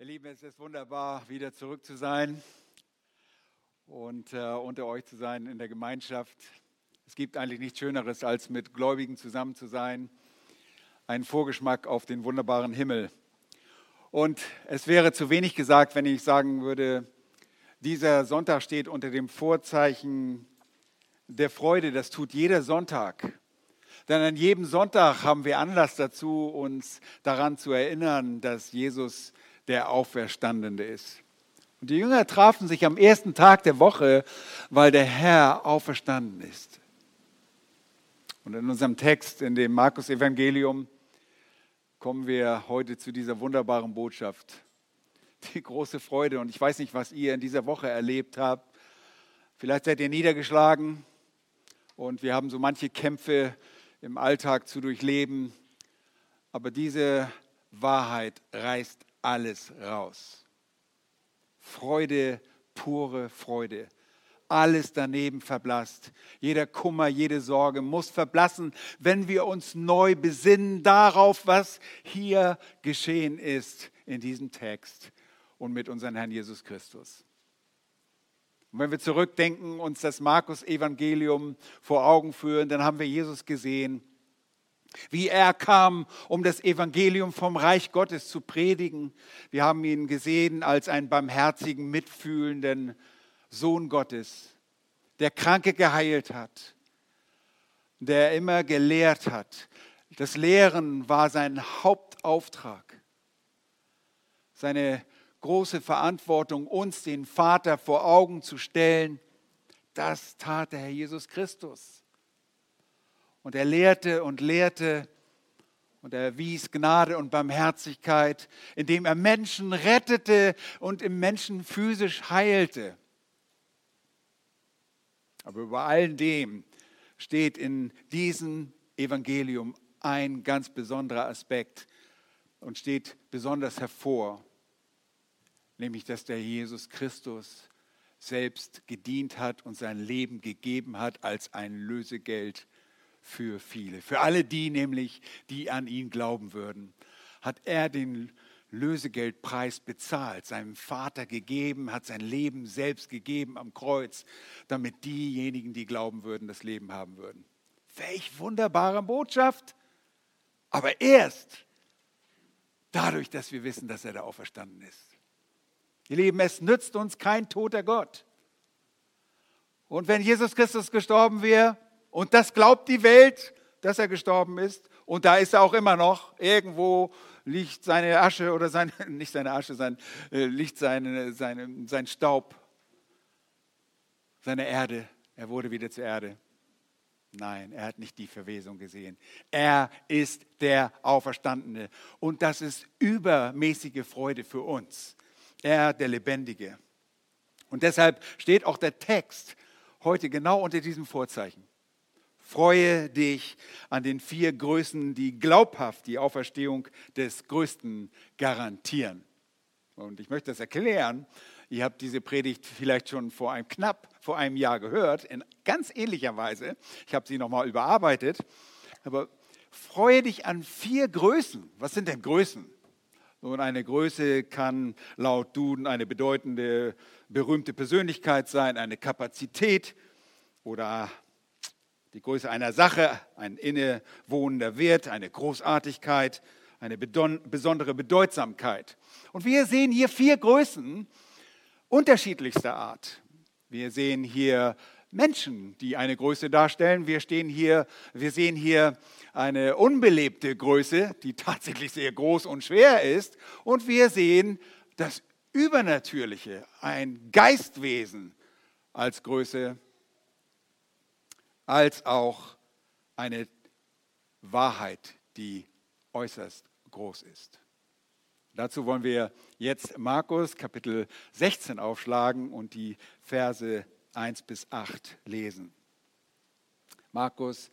Ihr Lieben, es ist wunderbar, wieder zurück zu sein und äh, unter euch zu sein in der Gemeinschaft. Es gibt eigentlich nichts Schöneres, als mit Gläubigen zusammen zu sein. Ein Vorgeschmack auf den wunderbaren Himmel. Und es wäre zu wenig gesagt, wenn ich sagen würde, dieser Sonntag steht unter dem Vorzeichen der Freude. Das tut jeder Sonntag. Denn an jedem Sonntag haben wir Anlass dazu, uns daran zu erinnern, dass Jesus der Auferstandene ist. Und die Jünger trafen sich am ersten Tag der Woche, weil der Herr auferstanden ist. Und in unserem Text, in dem Markus-Evangelium, kommen wir heute zu dieser wunderbaren Botschaft. Die große Freude. Und ich weiß nicht, was ihr in dieser Woche erlebt habt. Vielleicht seid ihr niedergeschlagen und wir haben so manche Kämpfe im Alltag zu durchleben. Aber diese Wahrheit reißt alles raus. Freude, pure Freude. Alles daneben verblasst. Jeder Kummer, jede Sorge muss verblassen, wenn wir uns neu besinnen darauf, was hier geschehen ist in diesem Text und mit unserem Herrn Jesus Christus. Und wenn wir zurückdenken, uns das Markus-Evangelium vor Augen führen, dann haben wir Jesus gesehen, wie er kam, um das Evangelium vom Reich Gottes zu predigen. Wir haben ihn gesehen als einen barmherzigen, mitfühlenden Sohn Gottes, der Kranke geheilt hat, der immer gelehrt hat. Das Lehren war sein Hauptauftrag, seine große Verantwortung, uns den Vater vor Augen zu stellen. Das tat der Herr Jesus Christus. Und er lehrte und lehrte und er erwies Gnade und Barmherzigkeit, indem er Menschen rettete und im Menschen physisch heilte. Aber über all dem steht in diesem Evangelium ein ganz besonderer Aspekt und steht besonders hervor, nämlich dass der Jesus Christus selbst gedient hat und sein Leben gegeben hat als ein Lösegeld für viele. Für alle die nämlich, die an ihn glauben würden, hat er den Lösegeldpreis bezahlt, seinem Vater gegeben, hat sein Leben selbst gegeben am Kreuz, damit diejenigen, die glauben würden, das Leben haben würden. Welch wunderbare Botschaft! Aber erst dadurch, dass wir wissen, dass er da auferstanden ist. Ihr Lieben, es nützt uns kein toter Gott. Und wenn Jesus Christus gestorben wäre, und das glaubt die Welt, dass er gestorben ist. Und da ist er auch immer noch. Irgendwo liegt seine Asche oder sein, nicht seine Asche, sein, äh, liegt seine, seine, sein Staub, seine Erde. Er wurde wieder zur Erde. Nein, er hat nicht die Verwesung gesehen. Er ist der Auferstandene. Und das ist übermäßige Freude für uns. Er, der Lebendige. Und deshalb steht auch der Text heute genau unter diesem Vorzeichen. Freue dich an den vier Größen, die glaubhaft die Auferstehung des Größten garantieren. Und ich möchte das erklären. Ihr habt diese Predigt vielleicht schon vor einem knapp vor einem Jahr gehört, in ganz ähnlicher Weise. Ich habe sie nochmal überarbeitet. Aber freue dich an vier Größen. Was sind denn Größen? Nun, eine Größe kann laut Duden eine bedeutende, berühmte Persönlichkeit sein, eine Kapazität oder die Größe einer Sache, ein innewohnender Wert, eine Großartigkeit, eine besondere Bedeutsamkeit. Und wir sehen hier vier Größen unterschiedlichster Art. Wir sehen hier Menschen, die eine Größe darstellen. Wir, stehen hier, wir sehen hier eine unbelebte Größe, die tatsächlich sehr groß und schwer ist. Und wir sehen das Übernatürliche, ein Geistwesen als Größe als auch eine Wahrheit, die äußerst groß ist. Dazu wollen wir jetzt Markus Kapitel 16 aufschlagen und die Verse 1 bis 8 lesen. Markus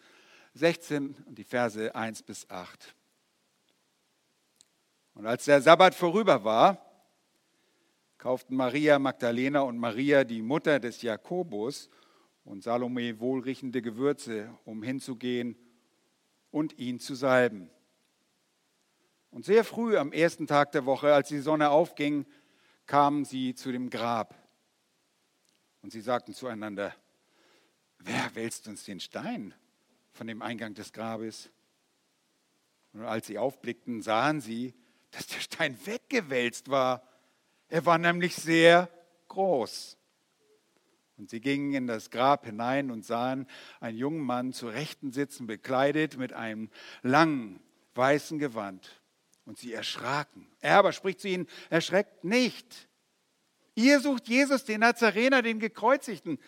16 und die Verse 1 bis 8. Und als der Sabbat vorüber war, kauften Maria Magdalena und Maria, die Mutter des Jakobus, und Salome wohlriechende Gewürze, um hinzugehen und ihn zu salben. Und sehr früh am ersten Tag der Woche, als die Sonne aufging, kamen sie zu dem Grab. Und sie sagten zueinander, wer wälzt uns den Stein von dem Eingang des Grabes? Und als sie aufblickten, sahen sie, dass der Stein weggewälzt war. Er war nämlich sehr groß. Und sie gingen in das Grab hinein und sahen einen jungen Mann zu Rechten sitzen, bekleidet mit einem langen weißen Gewand. Und sie erschraken. Er aber spricht zu ihnen, erschreckt nicht. Ihr sucht Jesus, den Nazarener, den Gekreuzigten.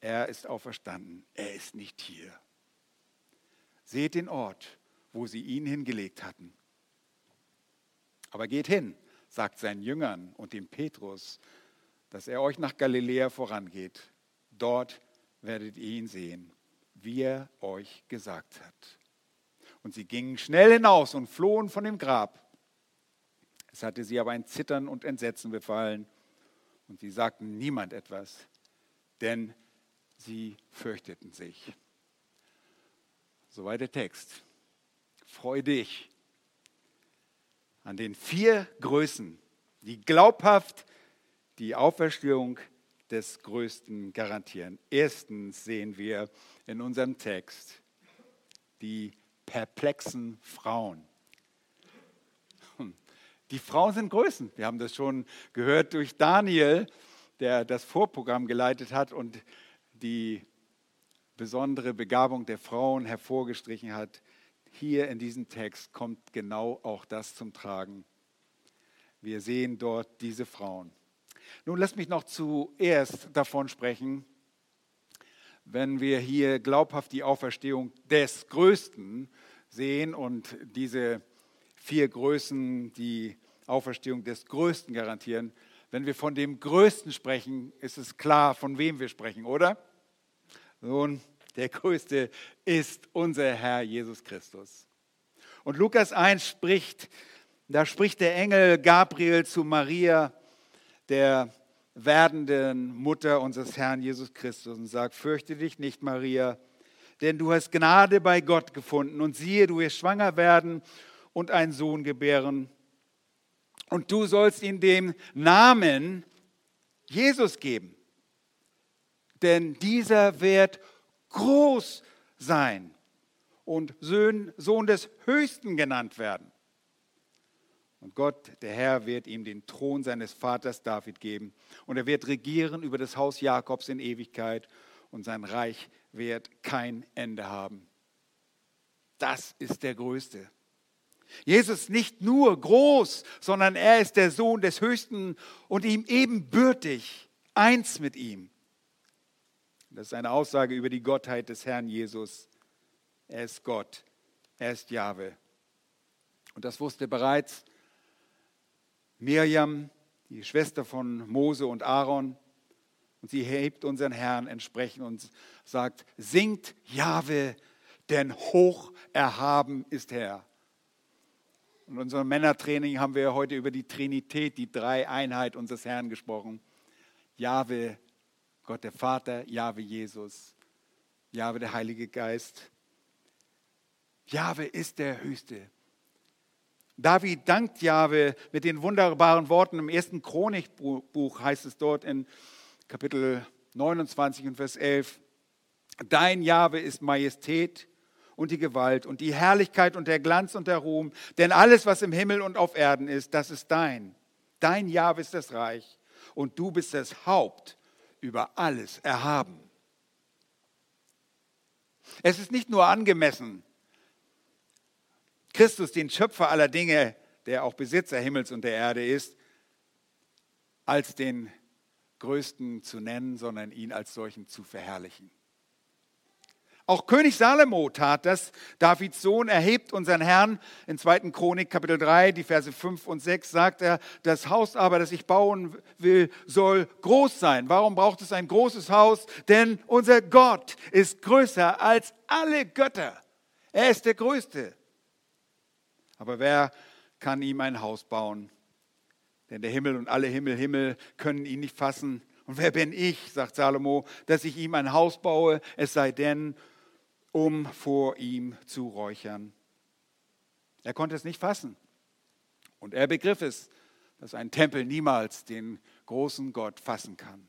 Er ist auferstanden. Er ist nicht hier. Seht den Ort, wo sie ihn hingelegt hatten. Aber geht hin, sagt seinen Jüngern und dem Petrus, dass er euch nach Galiläa vorangeht. Dort werdet ihr ihn sehen, wie er euch gesagt hat. Und sie gingen schnell hinaus und flohen von dem Grab. Es hatte sie aber ein Zittern und Entsetzen befallen. Und sie sagten niemand etwas, denn sie fürchteten sich. Soweit der Text. Freu dich an den vier Größen, die glaubhaft die Auferstehung des Größten garantieren. Erstens sehen wir in unserem Text die perplexen Frauen. Die Frauen sind Größen. Wir haben das schon gehört durch Daniel, der das Vorprogramm geleitet hat und die besondere Begabung der Frauen hervorgestrichen hat. Hier in diesem Text kommt genau auch das zum Tragen. Wir sehen dort diese Frauen. Nun lass mich noch zuerst davon sprechen, wenn wir hier glaubhaft die Auferstehung des Größten sehen und diese vier Größen die Auferstehung des Größten garantieren. Wenn wir von dem Größten sprechen, ist es klar, von wem wir sprechen, oder? Nun, der Größte ist unser Herr Jesus Christus. Und Lukas 1 spricht, da spricht der Engel Gabriel zu Maria, der werdenden Mutter unseres Herrn Jesus Christus und sagt, fürchte dich nicht, Maria, denn du hast Gnade bei Gott gefunden und siehe, du wirst schwanger werden und einen Sohn gebären. Und du sollst ihm den Namen Jesus geben. Denn dieser wird groß sein und Sohn des Höchsten genannt werden. Und Gott, der Herr, wird ihm den Thron seines Vaters David geben. Und er wird regieren über das Haus Jakobs in Ewigkeit. Und sein Reich wird kein Ende haben. Das ist der Größte. Jesus nicht nur groß, sondern er ist der Sohn des Höchsten und ihm ebenbürtig, eins mit ihm. Das ist eine Aussage über die Gottheit des Herrn Jesus. Er ist Gott, er ist Jahwe. Und das wusste bereits Miriam, die Schwester von Mose und Aaron. Und sie hebt unseren Herrn entsprechend und sagt, singt Jahwe, denn hoch erhaben ist er. In unserem Männertraining haben wir heute über die Trinität, die Dreieinheit unseres Herrn gesprochen. Jahwe, Gott der Vater, Jahwe Jesus, Jahwe der Heilige Geist. Jahwe ist der Höchste. David dankt Jahwe mit den wunderbaren Worten im ersten Chronikbuch, heißt es dort in Kapitel 29 und Vers 11. Dein Jahwe ist Majestät und die Gewalt und die Herrlichkeit und der Glanz und der Ruhm. Denn alles, was im Himmel und auf Erden ist, das ist dein. Dein Jahwe ist das Reich und du bist das Haupt über alles erhaben. Es ist nicht nur angemessen, Christus, den Schöpfer aller Dinge, der auch Besitzer Himmels und der Erde ist, als den Größten zu nennen, sondern ihn als solchen zu verherrlichen. Auch König Salomo tat das. Davids Sohn erhebt unseren Herrn. In 2. Chronik Kapitel 3, die Verse 5 und 6 sagt er, das Haus aber, das ich bauen will, soll groß sein. Warum braucht es ein großes Haus? Denn unser Gott ist größer als alle Götter. Er ist der Größte. Aber wer kann ihm ein Haus bauen? Denn der Himmel und alle Himmel, Himmel können ihn nicht fassen. Und wer bin ich, sagt Salomo, dass ich ihm ein Haus baue, es sei denn, um vor ihm zu räuchern. Er konnte es nicht fassen. Und er begriff es, dass ein Tempel niemals den großen Gott fassen kann.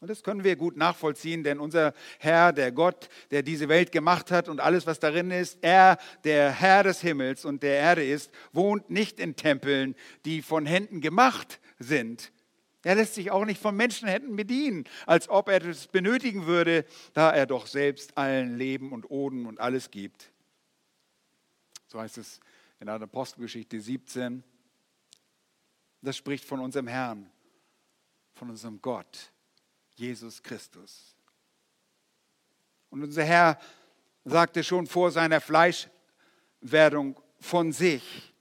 Und das können wir gut nachvollziehen, denn unser Herr, der Gott, der diese Welt gemacht hat und alles, was darin ist, er, der Herr des Himmels und der Erde ist, wohnt nicht in Tempeln, die von Händen gemacht sind. Er lässt sich auch nicht von Menschenhänden bedienen, als ob er das benötigen würde, da er doch selbst allen Leben und Oden und alles gibt. So heißt es in der Apostelgeschichte 17. Das spricht von unserem Herrn, von unserem Gott Jesus Christus. Und unser Herr sagte schon vor seiner Fleischwerdung von sich,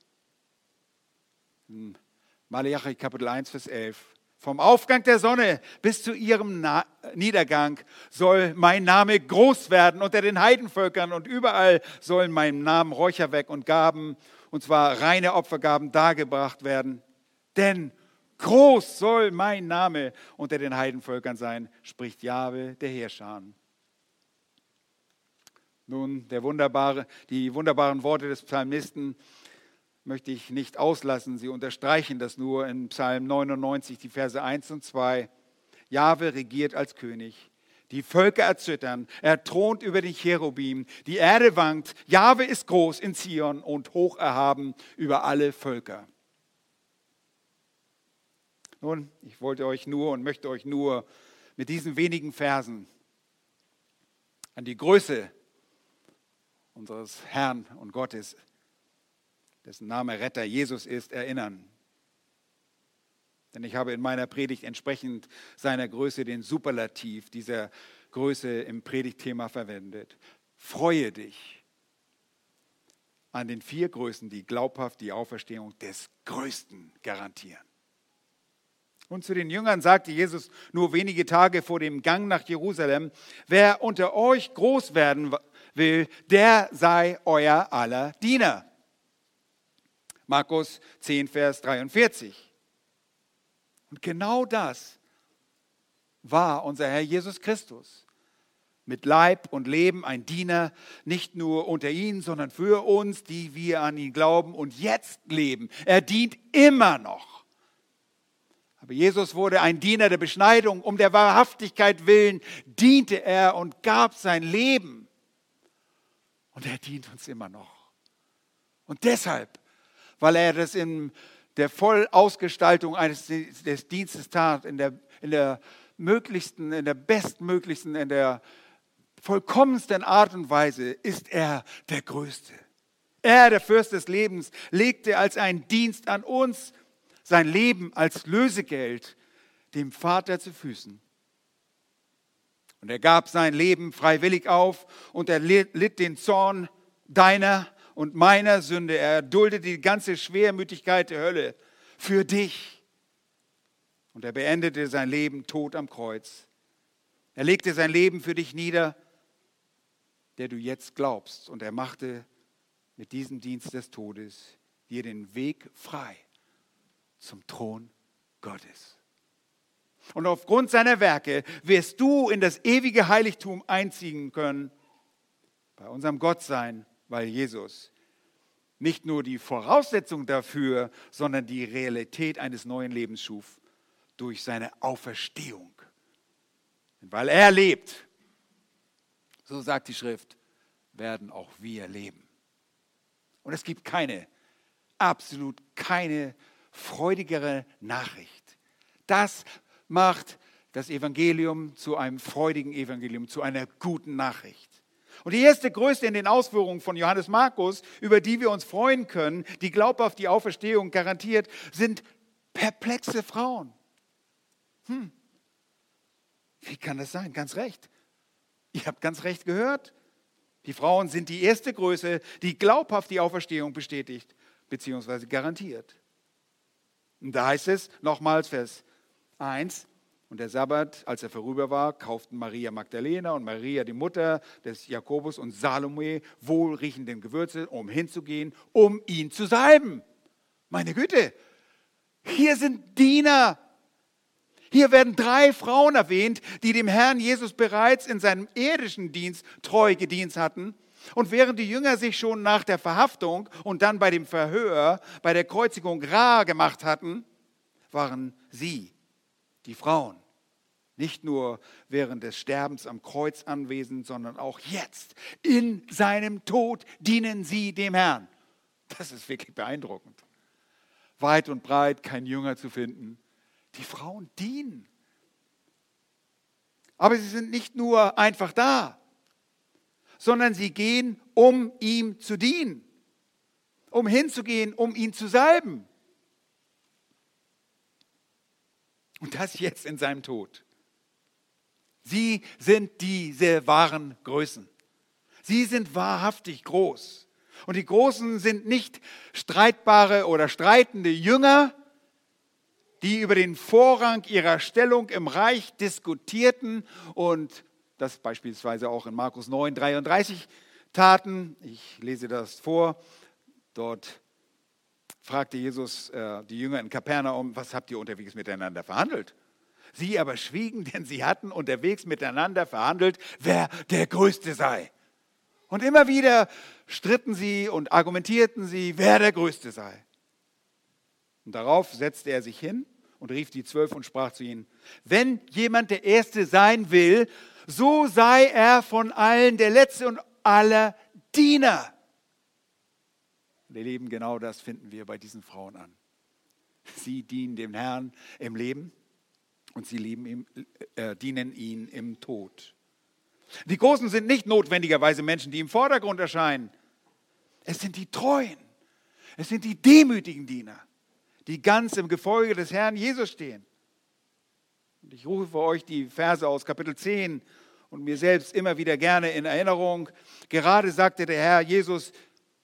Malachi Kapitel 1, Vers 11, vom Aufgang der Sonne bis zu ihrem Na Niedergang soll mein Name groß werden unter den Heidenvölkern und überall sollen meinem Namen Räucherwerk und Gaben, und zwar reine Opfergaben, dargebracht werden. Denn Groß soll mein Name unter den Heidenvölkern sein, spricht Jahwe, der Herrscher. Nun, der wunderbare, die wunderbaren Worte des Psalmisten möchte ich nicht auslassen. Sie unterstreichen das nur in Psalm 99, die Verse 1 und 2. Jahwe regiert als König. Die Völker erzittern. Er thront über den Cherubim. Die Erde wankt. Jahwe ist groß in Zion und hoch erhaben über alle Völker. Nun, ich wollte euch nur und möchte euch nur mit diesen wenigen Versen an die Größe unseres Herrn und Gottes, dessen Name Retter Jesus ist, erinnern. Denn ich habe in meiner Predigt entsprechend seiner Größe den Superlativ dieser Größe im Predigtthema verwendet. Freue dich an den vier Größen, die glaubhaft die Auferstehung des Größten garantieren. Und zu den Jüngern sagte Jesus nur wenige Tage vor dem Gang nach Jerusalem, wer unter euch groß werden will, der sei euer aller Diener. Markus 10, Vers 43. Und genau das war unser Herr Jesus Christus. Mit Leib und Leben ein Diener, nicht nur unter ihnen, sondern für uns, die wir an ihn glauben und jetzt leben. Er dient immer noch. Aber Jesus wurde ein Diener der Beschneidung. Um der Wahrhaftigkeit willen diente er und gab sein Leben. Und er dient uns immer noch. Und deshalb, weil er das in der Vollausgestaltung eines des Dienstes tat, in der, in der möglichsten, in der bestmöglichsten, in der vollkommensten Art und Weise, ist er der Größte. Er, der Fürst des Lebens, legte als einen Dienst an uns sein Leben als Lösegeld dem Vater zu Füßen. Und er gab sein Leben freiwillig auf und er litt den Zorn deiner und meiner Sünde. Er duldete die ganze Schwermütigkeit der Hölle für dich. Und er beendete sein Leben tot am Kreuz. Er legte sein Leben für dich nieder, der du jetzt glaubst. Und er machte mit diesem Dienst des Todes dir den Weg frei zum Thron Gottes. Und aufgrund seiner Werke wirst du in das ewige Heiligtum einziehen können, bei unserem Gott sein, weil Jesus nicht nur die Voraussetzung dafür, sondern die Realität eines neuen Lebens schuf durch seine Auferstehung. Und weil er lebt, so sagt die Schrift, werden auch wir leben. Und es gibt keine, absolut keine freudigere Nachricht. Das macht das Evangelium zu einem freudigen Evangelium, zu einer guten Nachricht. Und die erste Größe in den Ausführungen von Johannes Markus, über die wir uns freuen können, die glaubhaft die Auferstehung garantiert, sind perplexe Frauen. Hm. Wie kann das sein? Ganz recht. Ihr habt ganz recht gehört. Die Frauen sind die erste Größe, die glaubhaft die Auferstehung bestätigt bzw. garantiert. Und da heißt es nochmals Vers 1, und der Sabbat, als er vorüber war, kauften Maria Magdalena und Maria, die Mutter des Jakobus und Salome, wohlriechenden Gewürze, um hinzugehen, um ihn zu salben. Meine Güte, hier sind Diener. Hier werden drei Frauen erwähnt, die dem Herrn Jesus bereits in seinem irdischen Dienst treu gedient hatten Und während die Jünger sich schon nach der Verhaftung und dann bei dem Verhör, bei der Kreuzigung rar gemacht hatten, waren sie, die Frauen, nicht nur während des Sterbens am Kreuz anwesend, sondern auch jetzt in seinem Tod dienen sie dem Herrn. Das ist wirklich beeindruckend. Weit und breit kein Jünger zu finden. Die Frauen dienen. Aber sie sind nicht nur einfach da, sondern sie gehen, um ihm zu dienen, um hinzugehen, um ihn zu salben. Und das jetzt in seinem Tod. Sie sind diese wahren Größen. Sie sind wahrhaftig groß. Und die Großen sind nicht streitbare oder streitende Jünger, die über den Vorrang ihrer Stellung im Reich diskutierten und das beispielsweise auch in Markus 9, 33 taten. Ich lese das vor. Dort fragte Jesus äh, die Jünger in Kapernaum, was habt ihr unterwegs miteinander verhandelt? Sie aber schwiegen, denn sie hatten unterwegs miteinander verhandelt, wer der Größte sei. Und immer wieder stritten sie und argumentierten sie, wer der Größte sei. Und darauf setzte er sich hin und rief die Zwölf und sprach zu ihnen, wenn jemand der Erste sein will, so sei er von allen der Letzte und aller Diener. Und ihr genau das finden wir bei diesen Frauen an. Sie dienen dem Herrn im Leben und sie ihm, äh, dienen ihn im Tod. Die Großen sind nicht notwendigerweise Menschen, die im Vordergrund erscheinen. Es sind die Treuen. Es sind die demütigen Diener, die ganz im Gefolge des Herrn Jesus stehen. Und ich rufe euch die Verse aus Kapitel 10 und mir selbst immer wieder gerne in Erinnerung. Gerade sagte der Herr Jesus,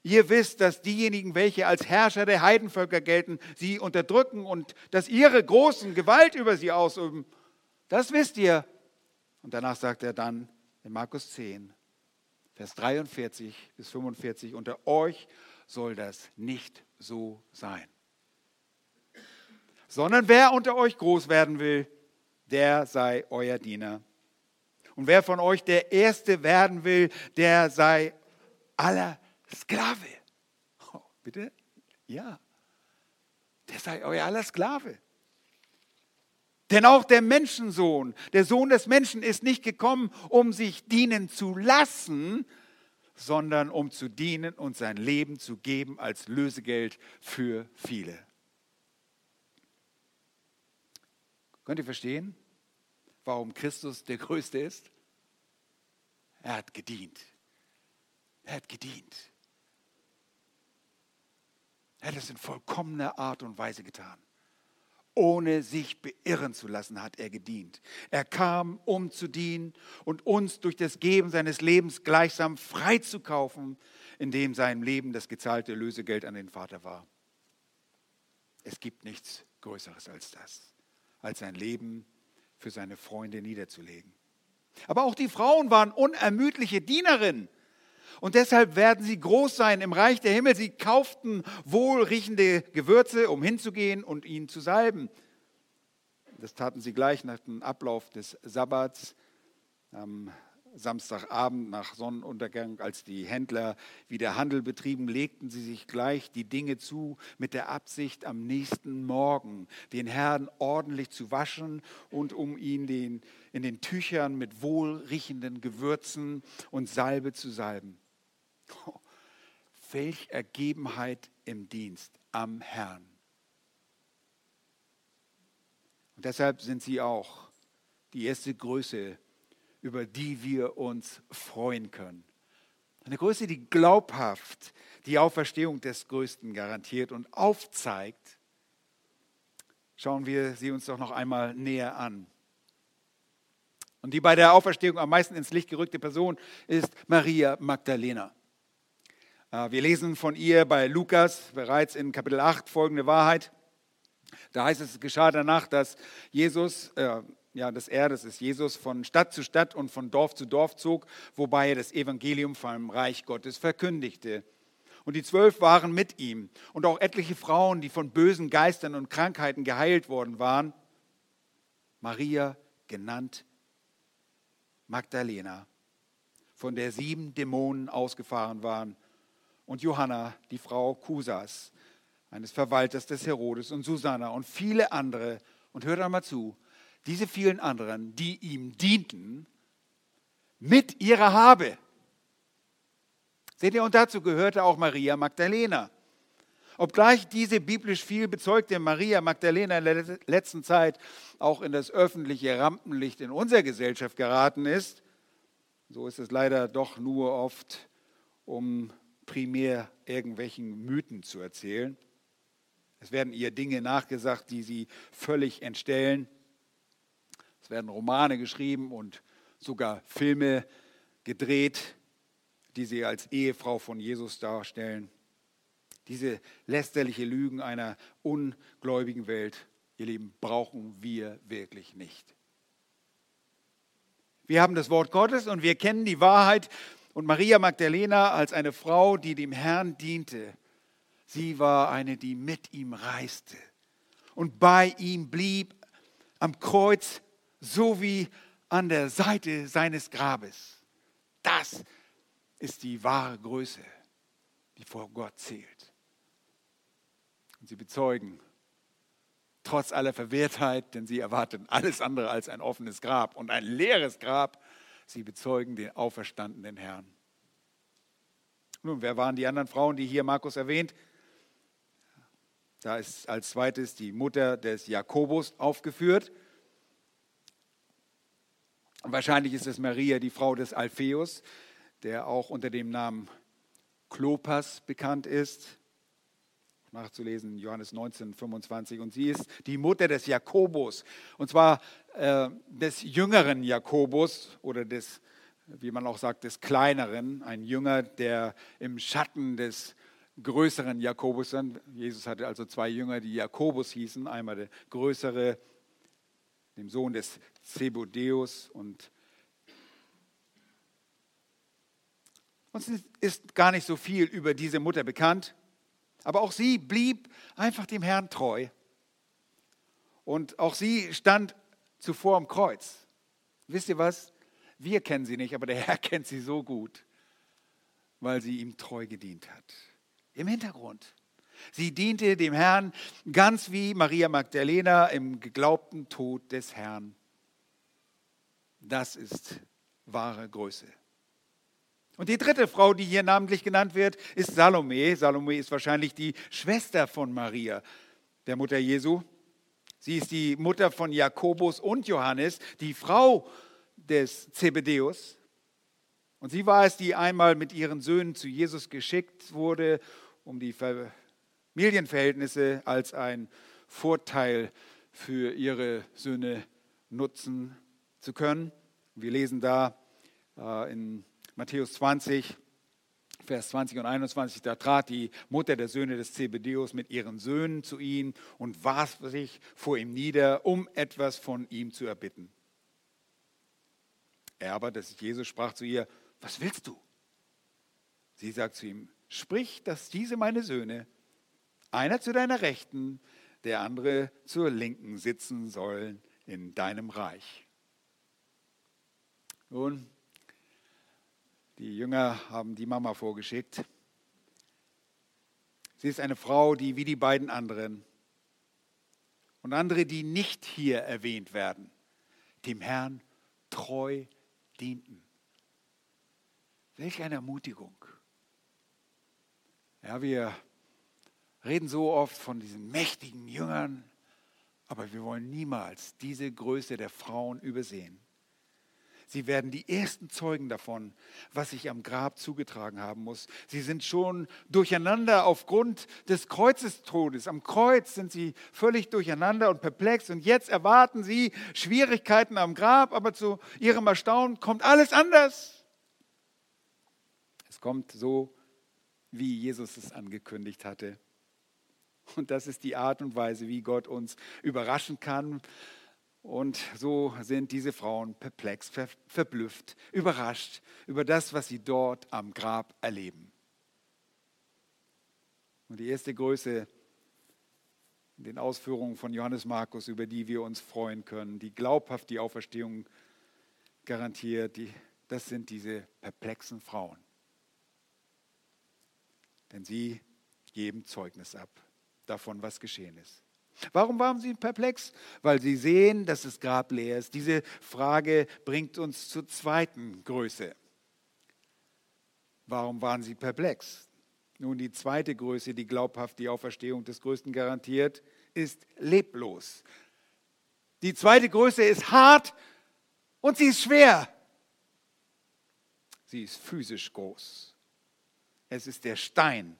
Ihr wisst, dass diejenigen, welche als Herrscher der Heidenvölker gelten, sie unterdrücken und dass ihre Großen Gewalt über sie ausüben. Das wisst ihr. Und danach sagt er dann in Markus 10, Vers 43 bis 45, unter euch soll das nicht so sein. Sondern wer unter euch groß werden will, der sei euer Diener. Und wer von euch der Erste werden will, der sei aller Sklave. Oh, bitte? Ja. Der sei euer aller Sklave. Denn auch der Menschensohn, der Sohn des Menschen, ist nicht gekommen, um sich dienen zu lassen, sondern um zu dienen und sein Leben zu geben als Lösegeld für viele. Könnt ihr verstehen, warum Christus der Größte ist? Er hat gedient. Er hat gedient. Er hat es in vollkommener Art und Weise getan. Ohne sich beirren zu lassen, hat er gedient. Er kam, um zu dienen und uns durch das Geben seines Lebens gleichsam freizukaufen, indem sein Leben das gezahlte Lösegeld an den Vater war. Es gibt nichts Größeres als das, als sein Leben für seine Freunde niederzulegen. Aber auch die Frauen waren unermüdliche Dienerinnen. Und deshalb werden sie groß sein im Reich der Himmel. Sie kauften wohlriechende Gewürze, um hinzugehen und ihn zu salben. Das taten sie gleich nach dem Ablauf des Sabbats. Am Samstagabend nach Sonnenuntergang, als die Händler wieder Handel betrieben, legten sie sich gleich die Dinge zu mit der Absicht, am nächsten Morgen den Herrn ordentlich zu waschen und um ihn den, in den Tüchern mit wohlriechenden Gewürzen und Salbe zu salben. Oh, welch Ergebenheit im Dienst am Herrn. Und deshalb sind sie auch die erste Größe, über die wir uns freuen können. Eine Größe, die glaubhaft die Auferstehung des Größten garantiert und aufzeigt. Schauen wir sie uns doch noch einmal näher an. Und die bei der Auferstehung am meisten ins Licht gerückte Person ist Maria Magdalena. Äh, wir lesen von ihr bei Lukas bereits in Kapitel 8 folgende Wahrheit. Da heißt es, es geschah danach, dass Jesus, äh, ja, dass er, das ist Jesus, von Stadt zu Stadt und von Dorf zu Dorf zog, wobei er das Evangelium vom Reich Gottes verkündigte. Und die zwölf waren mit ihm und auch etliche Frauen, die von bösen Geistern und Krankheiten geheilt worden waren. Maria, genannt Magdalena, von der sieben Dämonen ausgefahren waren, und Johanna, die Frau Kusas, eines Verwalters des Herodes, und Susanna und viele andere. Und hört einmal zu, diese vielen anderen, die ihm dienten, mit ihrer Habe. Seht ihr, und dazu gehörte auch Maria Magdalena. Obgleich diese biblisch viel bezeugte Maria Magdalena in der letzten Zeit auch in das öffentliche Rampenlicht in unserer Gesellschaft geraten ist, so ist es leider doch nur oft, um primär irgendwelchen Mythen zu erzählen. Es werden ihr Dinge nachgesagt, die sie völlig entstellen. Es werden Romane geschrieben und sogar Filme gedreht, die sie als Ehefrau von Jesus darstellen. Diese lästerliche Lügen einer ungläubigen Welt, ihr Lieben, brauchen wir wirklich nicht. Wir haben das Wort Gottes und wir kennen die Wahrheit. Und Maria Magdalena als eine Frau, die dem Herrn diente, sie war eine, die mit ihm reiste und bei ihm blieb am Kreuz sowie an der Seite seines Grabes. Das ist die wahre Größe, die vor Gott zählt. Und sie bezeugen, trotz aller Verwehrtheit, denn sie erwarten alles andere als ein offenes Grab und ein leeres Grab, sie bezeugen den auferstandenen Herrn. Nun, wer waren die anderen Frauen, die hier Markus erwähnt? Da ist als zweites die Mutter des Jakobus aufgeführt. Wahrscheinlich ist es Maria, die Frau des Alpheus, der auch unter dem Namen Klopas bekannt ist. Nachzulesen, Johannes 19, 25. Und sie ist die Mutter des Jakobus, und zwar äh, des jüngeren Jakobus oder des, wie man auch sagt, des kleineren, ein Jünger, der im Schatten des größeren Jakobus dann, Jesus hatte also zwei Jünger, die Jakobus hießen, einmal der größere, dem Sohn des Zebedeus und Uns ist gar nicht so viel über diese Mutter bekannt. Aber auch sie blieb einfach dem Herrn treu. Und auch sie stand zuvor am Kreuz. Wisst ihr was? Wir kennen sie nicht, aber der Herr kennt sie so gut, weil sie ihm treu gedient hat. Im Hintergrund. Sie diente dem Herrn ganz wie Maria Magdalena im geglaubten Tod des Herrn. Das ist wahre Größe. Und die dritte Frau, die hier namentlich genannt wird, ist Salome. Salome ist wahrscheinlich die Schwester von Maria, der Mutter Jesu. Sie ist die Mutter von Jakobus und Johannes, die Frau des Zebedeus. Und sie war es, die einmal mit ihren Söhnen zu Jesus geschickt wurde, um die Familienverhältnisse als ein Vorteil für ihre Söhne nutzen zu können. Wir lesen da äh, in Matthäus 20, Vers 20 und 21, da trat die Mutter der Söhne des Zebedeus mit ihren Söhnen zu ihm und warf sich vor ihm nieder, um etwas von ihm zu erbitten. Er aber, das ist Jesus, sprach zu ihr, was willst du? Sie sagt zu ihm, sprich, dass diese meine Söhne, einer zu deiner Rechten, der andere zur Linken sitzen sollen in deinem Reich. Nun, die Jünger haben die Mama vorgeschickt. Sie ist eine Frau, die wie die beiden anderen und andere, die nicht hier erwähnt werden, dem Herrn treu dienten. Welch eine Ermutigung. Ja, wir reden so oft von diesen mächtigen Jüngern, aber wir wollen niemals diese Größe der Frauen übersehen. Sie werden die ersten Zeugen davon, was sich am Grab zugetragen haben muss. Sie sind schon durcheinander aufgrund des Kreuzestodes. Am Kreuz sind sie völlig durcheinander und perplex. Und jetzt erwarten sie Schwierigkeiten am Grab, aber zu ihrem Erstaunen kommt alles anders. Es kommt so, wie Jesus es angekündigt hatte. Und das ist die Art und Weise, wie Gott uns überraschen kann und so sind diese Frauen perplex, ver, verblüfft, überrascht über das, was sie dort am Grab erleben. Und die erste Größe in den Ausführungen von Johannes Markus, über die wir uns freuen können, die glaubhaft die Auferstehung garantiert, die, das sind diese perplexen Frauen. Denn sie geben Zeugnis ab davon, was geschehen ist. Warum waren sie perplex? Weil sie sehen, dass das Grab leer ist. Diese Frage bringt uns zur zweiten Größe. Warum waren sie perplex? Nun, die zweite Größe, die glaubhaft die Auferstehung des Größten garantiert, ist leblos. Die zweite Größe ist hart und sie ist schwer. Sie ist physisch groß. Es ist der Stein,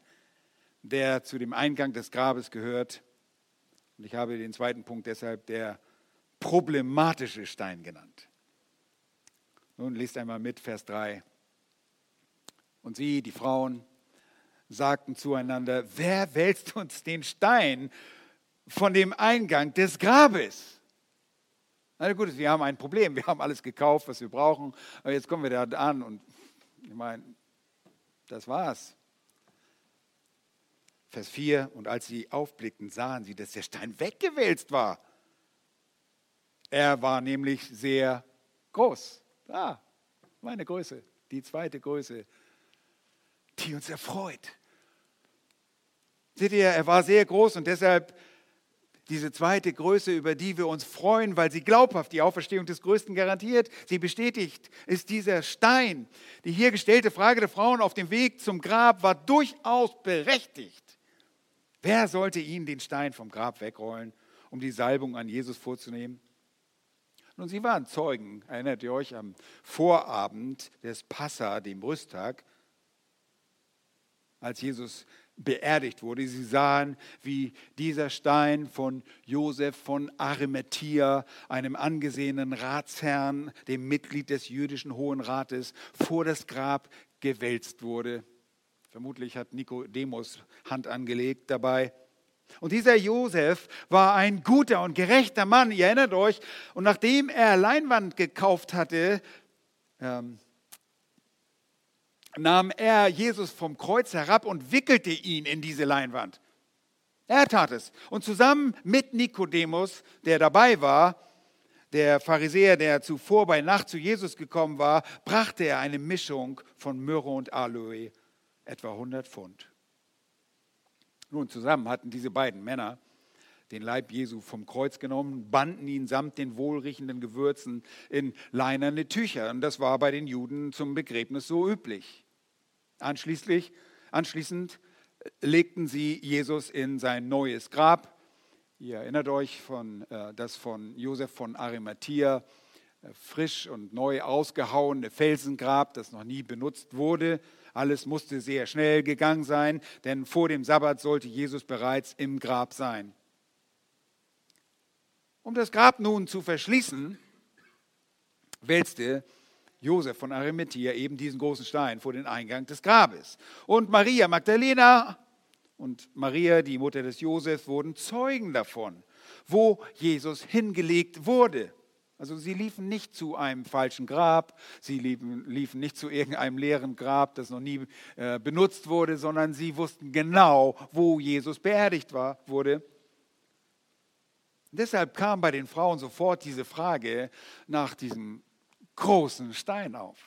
der zu dem Eingang des Grabes gehört. Und ich habe den zweiten Punkt deshalb der problematische Stein genannt. Nun lest einmal mit, Vers 3. Und sie, die Frauen, sagten zueinander, wer wälzt uns den Stein von dem Eingang des Grabes? Na gut, wir haben ein Problem, wir haben alles gekauft, was wir brauchen, aber jetzt kommen wir da an und ich meine, das war's. Vers 4, und als sie aufblickten, sahen sie, dass der Stein weggewälzt war. Er war nämlich sehr groß. Ah, meine Größe, die zweite Größe, die uns erfreut. Seht ihr, er war sehr groß und deshalb diese zweite Größe, über die wir uns freuen, weil sie glaubhaft die Auferstehung des Größten garantiert, sie bestätigt, ist dieser Stein. Die hier gestellte Frage der Frauen auf dem Weg zum Grab war durchaus berechtigt. Wer sollte ihnen den Stein vom Grab wegrollen, um die Salbung an Jesus vorzunehmen? Nun, sie waren Zeugen, erinnert ihr euch am Vorabend des Passa, dem Brüsttag, als Jesus beerdigt wurde. Sie sahen, wie dieser Stein von Josef von Arimathea, einem angesehenen Ratsherrn, dem Mitglied des jüdischen Hohen Rates, vor das Grab gewälzt wurde. Vermutlich hat Nikodemus Hand angelegt dabei. Und dieser Josef war ein guter und gerechter Mann, ihr erinnert euch. Und nachdem er Leinwand gekauft hatte, ähm, nahm er Jesus vom Kreuz herab und wickelte ihn in diese Leinwand. Er tat es. Und zusammen mit Nikodemus, der dabei war, der Pharisäer, der zuvor bei Nacht zu Jesus gekommen war, brachte er eine Mischung von Myrrhe und Aloe, etwa 100 Pfund. Nun, zusammen hatten diese beiden Männer den Leib Jesu vom Kreuz genommen, banden ihn samt den wohlriechenden Gewürzen in leinerne Tücher. Und das war bei den Juden zum Begräbnis so üblich. Anschließend, anschließend legten sie Jesus in sein neues Grab. Ihr erinnert euch von äh, das von Josef von Arimathea, äh, frisch und neu ausgehauene Felsengrab, das noch nie benutzt wurde. Alles musste sehr schnell gegangen sein, denn vor dem Sabbat sollte Jesus bereits im Grab sein. Um das Grab nun zu verschließen, wälzte Josef von Arimathea eben diesen großen Stein vor den Eingang des Grabes. Und Maria Magdalena und Maria, die Mutter des Josef, wurden Zeugen davon, wo Jesus hingelegt wurde. Also sie liefen nicht zu einem falschen Grab, sie liefen, liefen nicht zu irgendeinem leeren Grab, das noch nie äh, benutzt wurde, sondern sie wussten genau, wo Jesus beerdigt war, wurde. Deshalb kam bei den Frauen sofort diese Frage nach diesem großen Stein auf.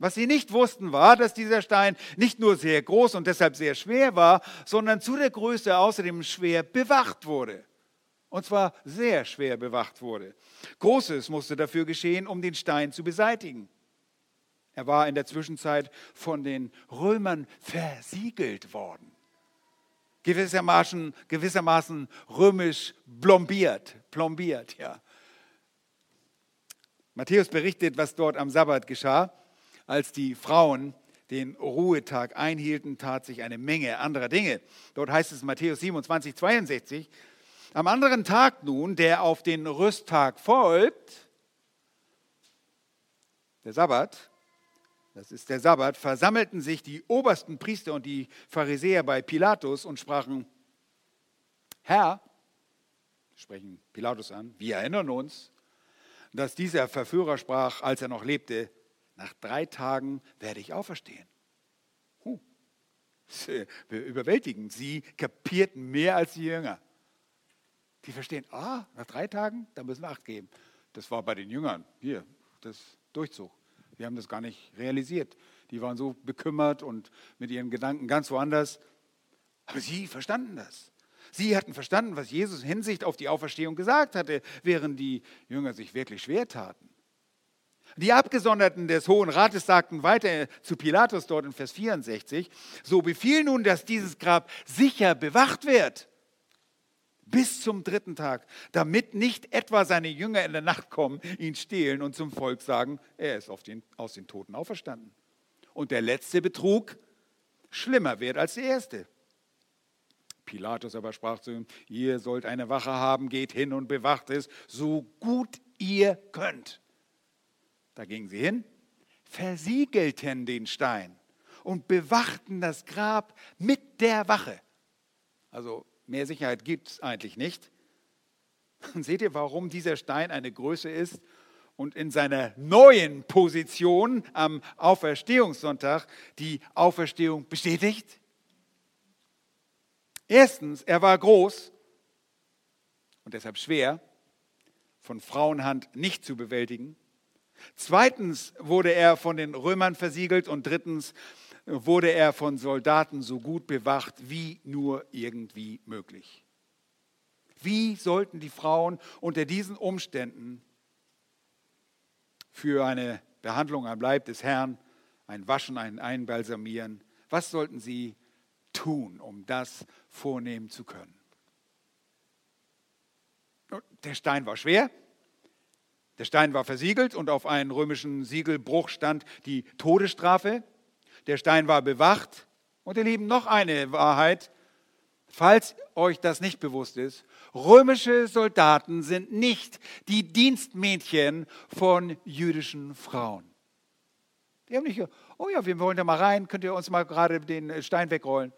Was sie nicht wussten, war, dass dieser Stein nicht nur sehr groß und deshalb sehr schwer war, sondern zu der Größe außerdem schwer bewacht wurde. Und zwar sehr schwer bewacht wurde. Großes musste dafür geschehen, um den Stein zu beseitigen. Er war in der Zwischenzeit von den Römern versiegelt worden. Gewissermaßen, gewissermaßen römisch plombiert, plombiert, ja. Matthäus berichtet, was dort am Sabbat geschah. Als die Frauen den Ruhetag einhielten, tat sich eine Menge anderer Dinge. Dort heißt es Matthäus 27, 62, am anderen Tag nun, der auf den Rüsttag folgt, der Sabbat, das ist der Sabbat, versammelten sich die obersten Priester und die Pharisäer bei Pilatus und sprachen, Herr, sprechen Pilatus an, wir erinnern uns, dass dieser Verführer sprach, als er noch lebte, nach drei Tagen werde ich auferstehen. Huh. Überwältigend. Sie kapierten mehr als die Jünger. Die verstehen, ah, nach drei Tagen, da müssen wir Acht geben. Das war bei den Jüngern. Hier, das Durchzug. Wir haben das gar nicht realisiert. Die waren so bekümmert und mit ihren Gedanken ganz woanders. Aber sie verstanden das. Sie hatten verstanden, was Jesus in Hinsicht auf die Auferstehung gesagt hatte, während die Jünger sich wirklich schwer taten. Die Abgesonderten des Hohen Rates sagten weiter zu Pilatus dort in Vers 64, so befiehl nun, dass dieses Grab sicher bewacht wird bis zum dritten Tag, damit nicht etwa seine Jünger in der Nacht kommen, ihn stehlen und zum Volk sagen, er ist den, aus den Toten auferstanden. Und der letzte Betrug schlimmer wird als der erste. Pilatus aber sprach zu ihm, ihr sollt eine Wache haben, geht hin und bewacht es, so gut ihr könnt. Da gingen sie hin, versiegelten den Stein und bewachten das Grab mit der Wache. Also mehr Sicherheit gibt es eigentlich nicht. Und seht ihr, warum dieser Stein eine Größe ist und in seiner neuen Position am Auferstehungssonntag die Auferstehung bestätigt? Erstens, er war groß und deshalb schwer, von Frauenhand nicht zu bewältigen. Zweitens wurde er von den Römern versiegelt und drittens wurde er von Soldaten so gut bewacht wie nur irgendwie möglich. Wie sollten die Frauen unter diesen Umständen für eine Behandlung am Leib des Herrn, ein Waschen, ein Einbalsamieren, was sollten sie tun, um das vornehmen zu können? Der Stein war schwer, der Stein war versiegelt und auf einem römischen Siegelbruch stand die Todesstrafe. Der Stein war bewacht. Und ihr Lieben, noch eine Wahrheit, falls euch das nicht bewusst ist. Römische Soldaten sind nicht die Dienstmädchen von jüdischen Frauen. Die haben nicht, oh ja, wir wollen da mal rein, könnt ihr uns mal gerade den Stein wegrollen?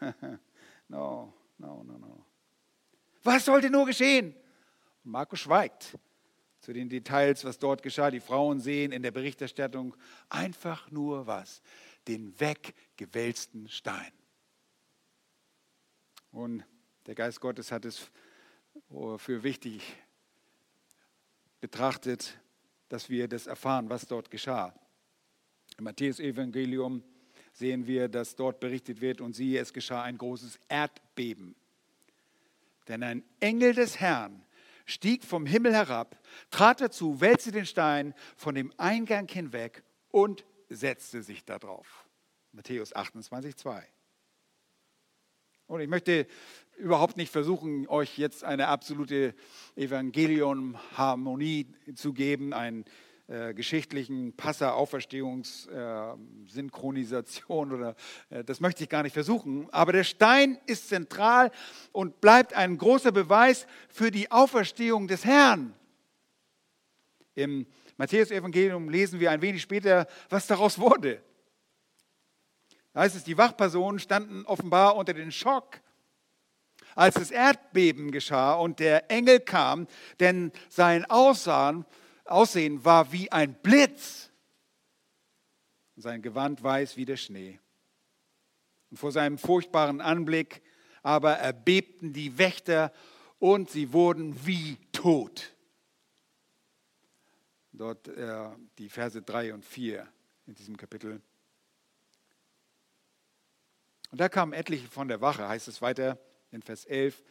no, no, no, no. Was sollte nur geschehen? Markus schweigt zu den Details, was dort geschah. Die Frauen sehen in der Berichterstattung einfach nur was? Den weggewälzten Stein. Und der Geist Gottes hat es für wichtig betrachtet, dass wir das erfahren, was dort geschah. Im Matthäus-Evangelium sehen wir, dass dort berichtet wird, und siehe, es geschah ein großes Erdbeben. Denn ein Engel des Herrn stieg vom Himmel herab, trat dazu, wälzte den Stein von dem Eingang hinweg und setzte sich darauf. Matthäus 28, 2. Und ich möchte überhaupt nicht versuchen, euch jetzt eine absolute Evangelium-Harmonie zu geben, ein äh, geschichtlichen Passer-Auferstehungs-Synchronisation äh, oder äh, das möchte ich gar nicht versuchen. Aber der Stein ist zentral und bleibt ein großer Beweis für die Auferstehung des Herrn. Im Matthäus-Evangelium lesen wir ein wenig später, was daraus wurde. Da heißt es, die Wachpersonen standen offenbar unter den Schock, als das Erdbeben geschah und der Engel kam, denn sein Aussahen Aussehen war wie ein Blitz. Sein Gewand weiß wie der Schnee. Und vor seinem furchtbaren Anblick aber erbebten die Wächter und sie wurden wie tot. Dort äh, die Verse 3 und 4 in diesem Kapitel. Und da kamen etliche von der Wache, heißt es weiter in Vers 11,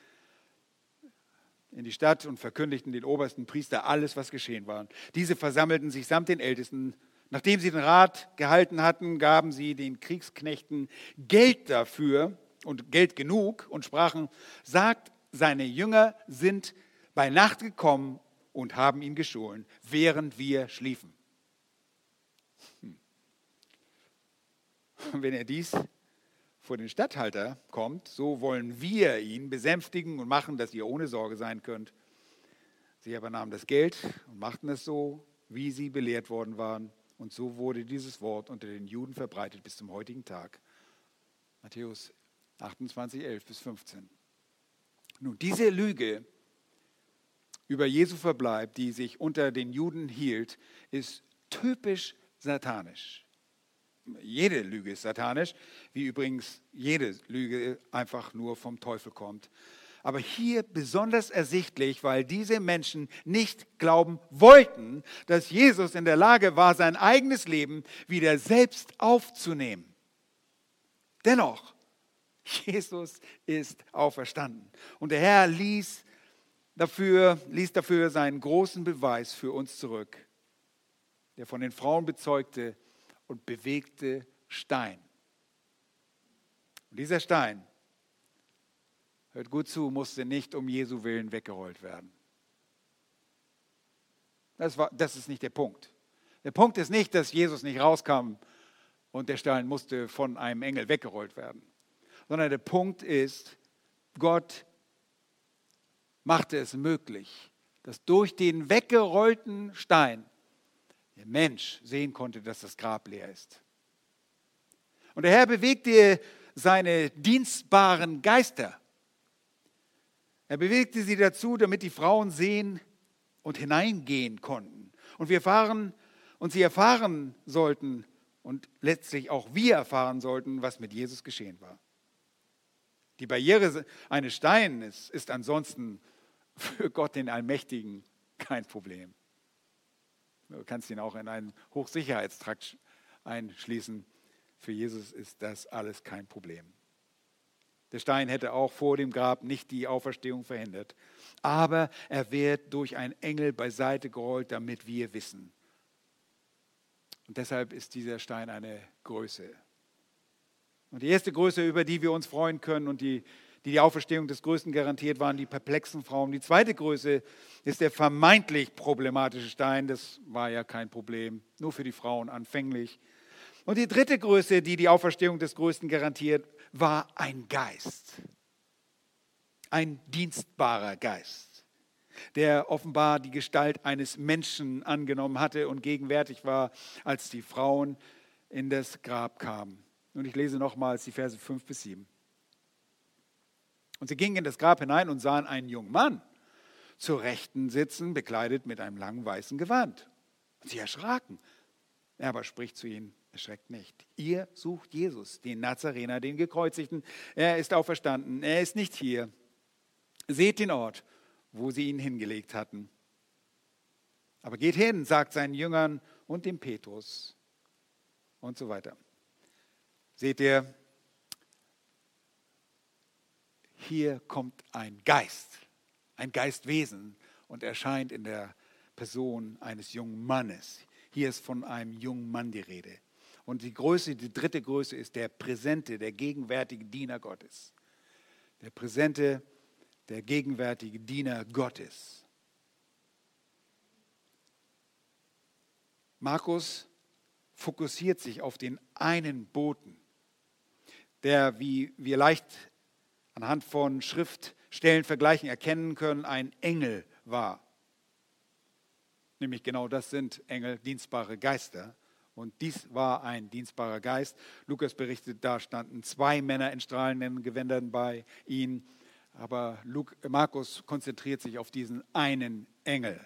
in die Stadt und verkündigten den obersten Priester alles, was geschehen war. Diese versammelten sich samt den Ältesten. Nachdem sie den Rat gehalten hatten, gaben sie den Kriegsknechten Geld dafür und Geld genug und sprachen, sagt, seine Jünger sind bei Nacht gekommen und haben ihn gestohlen, während wir schliefen. Hm. Wenn er dies vor den Statthalter kommt, so wollen wir ihn besänftigen und machen, dass ihr ohne Sorge sein könnt. Sie aber nahmen das Geld und machten es so, wie sie belehrt worden waren. Und so wurde dieses Wort unter den Juden verbreitet bis zum heutigen Tag. Matthäus 28, 11 bis 15. Nun, diese Lüge über Jesu Verbleib, die sich unter den Juden hielt, ist typisch satanisch jede Lüge ist satanisch, wie übrigens jede Lüge einfach nur vom Teufel kommt. aber hier besonders ersichtlich, weil diese Menschen nicht glauben wollten, dass Jesus in der Lage war, sein eigenes Leben wieder selbst aufzunehmen. Dennoch, Jesus ist auferstanden. Und der Herr ließ dafür, ließ dafür seinen großen Beweis für uns zurück. Der von den Frauen bezeugte und bewegte Stein. Und dieser Stein hört gut zu, musste nicht um Jesu Willen weggerollt werden. Das, war, das ist nicht der Punkt. Der Punkt ist nicht, dass Jesus nicht rauskam und der Stein musste von einem Engel weggerollt werden, sondern der Punkt ist, Gott machte es möglich, dass durch den weggerollten Stein der Mensch sehen konnte, dass das Grab leer ist. Und der Herr bewegte seine dienstbaren Geister er bewegte sie dazu, damit die Frauen sehen und hineingehen konnten. Und wir erfahren und sie erfahren sollten und letztlich auch wir erfahren sollten, was mit Jesus geschehen war. Die Barriere eines Steines ist ansonsten für Gott den Allmächtigen kein Problem. Du kannst ihn auch in einen Hochsicherheitstrakt einschließen. Für Jesus ist das alles kein Problem. Der Stein hätte auch vor dem Grab nicht die Auferstehung verhindert. Aber er wird durch einen Engel beiseite gerollt, damit wir wissen. Und deshalb ist dieser Stein eine Größe. Und die erste Größe, über die wir uns freuen können und die die, die Auferstehung des Größten garantiert, waren die perplexen Frauen. Die zweite Größe ist der vermeintlich problematische Stein. Das war ja kein Problem, nur für die Frauen anfänglich. Und die dritte Größe, die die Auferstehung des Größten garantiert, war ein Geist. Ein dienstbarer Geist, der offenbar die Gestalt eines Menschen angenommen hatte und gegenwärtig war, als die Frauen in das Grab kamen. Und ich lese nochmals die Verse 5 bis 7. Und sie gingen in das Grab hinein und sahen einen jungen Mann zur Rechten sitzen, bekleidet mit einem langen weißen Gewand. Und sie erschraken. Er aber spricht zu ihnen, Erschreckt nicht. Ihr sucht Jesus, den Nazarener, den Gekreuzigten. Er ist auferstanden. Er ist nicht hier. Seht den Ort, wo sie ihn hingelegt hatten. Aber geht hin, sagt seinen Jüngern und dem Petrus und so weiter. Seht ihr, hier kommt ein Geist, ein Geistwesen und erscheint in der Person eines jungen Mannes. Hier ist von einem jungen Mann die Rede. Und die Größe, die dritte Größe ist der präsente, der gegenwärtige Diener Gottes. Der präsente, der gegenwärtige Diener Gottes. Markus fokussiert sich auf den einen Boten, der, wie wir leicht anhand von Schriftstellenvergleichen erkennen können, ein Engel war. Nämlich genau das sind Engel, dienstbare Geister. Und dies war ein dienstbarer Geist. Lukas berichtet, da standen zwei Männer in strahlenden Gewändern bei ihnen. Aber Markus konzentriert sich auf diesen einen Engel.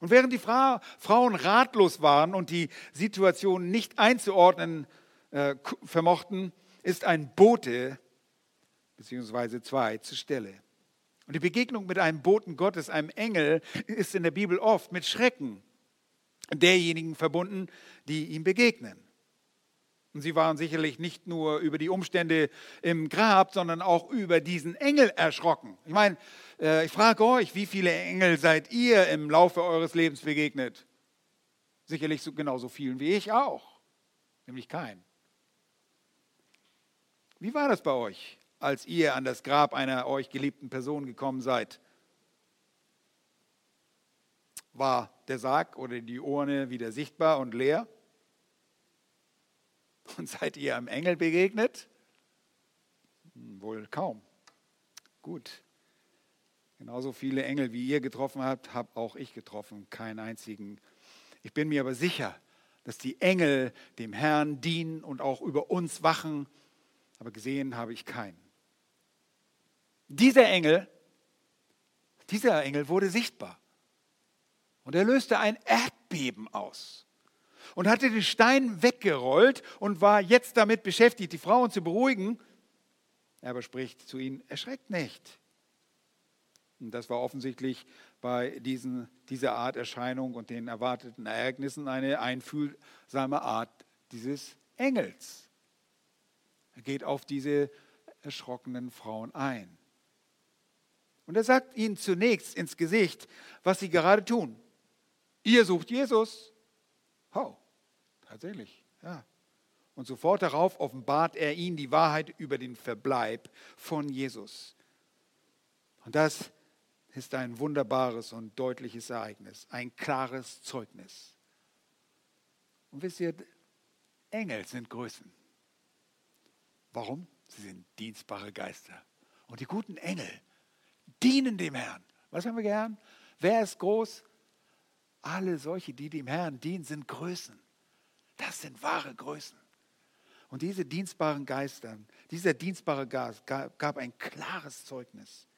Und während die Fra Frauen ratlos waren und die Situation nicht einzuordnen äh, vermochten, ist ein Bote, beziehungsweise zwei, zur Stelle. Und die Begegnung mit einem Boten Gottes, einem Engel, ist in der Bibel oft mit Schrecken derjenigen verbunden, die ihm begegnen. Und sie waren sicherlich nicht nur über die Umstände im Grab, sondern auch über diesen Engel erschrocken. Ich meine, äh, ich frage euch, wie viele Engel seid ihr im Laufe eures Lebens begegnet? Sicherlich so, genauso vielen wie ich auch, nämlich kein. Wie war das bei euch, als ihr an das Grab einer euch geliebten Person gekommen seid? War der Sarg oder die Urne wieder sichtbar und leer? Und seid ihr einem Engel begegnet? Hm, wohl kaum. Gut. Genauso viele Engel, wie ihr getroffen habt, habe auch ich getroffen, keinen einzigen. Ich bin mir aber sicher, dass die Engel dem Herrn dienen und auch über uns wachen, aber gesehen habe ich keinen. Dieser Engel, dieser Engel wurde sichtbar. Und er löste ein Erdbeben aus und hatte den Stein weggerollt und war jetzt damit beschäftigt, die Frauen zu beruhigen. Er aber spricht zu ihnen, erschreckt nicht. Und das war offensichtlich bei diesen, dieser Art Erscheinung und den erwarteten Ereignissen eine einfühlsame Art dieses Engels. Er geht auf diese erschrockenen Frauen ein. Und er sagt ihnen zunächst ins Gesicht, was sie gerade tun. Ihr sucht Jesus. Oh, tatsächlich, ja. Und sofort darauf offenbart er ihnen die Wahrheit über den Verbleib von Jesus. Und das ist ein wunderbares und deutliches Ereignis, ein klares Zeugnis. Und wisst ihr, Engel sind Größen. Warum? Sie sind dienstbare Geister. Und die guten Engel dienen dem Herrn. Was haben wir gern? Wer ist groß? Alle solche, die dem Herrn dienen, sind Größen. Das sind wahre Größen. Und diese dienstbaren Geister, dieser dienstbare Geist gab ein klares Zeugnis.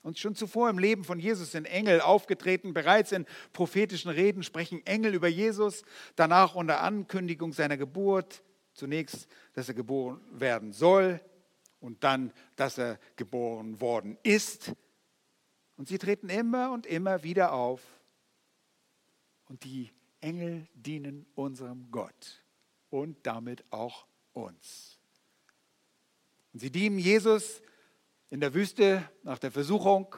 Und schon zuvor im Leben von Jesus sind Engel aufgetreten. Bereits in prophetischen Reden sprechen Engel über Jesus. Danach unter Ankündigung seiner Geburt. Zunächst, dass er geboren werden soll und dann, dass er geboren worden ist. Und sie treten immer und immer wieder auf. Und die Engel dienen unserem Gott und damit auch uns. Und sie dienen Jesus in der Wüste nach der Versuchung.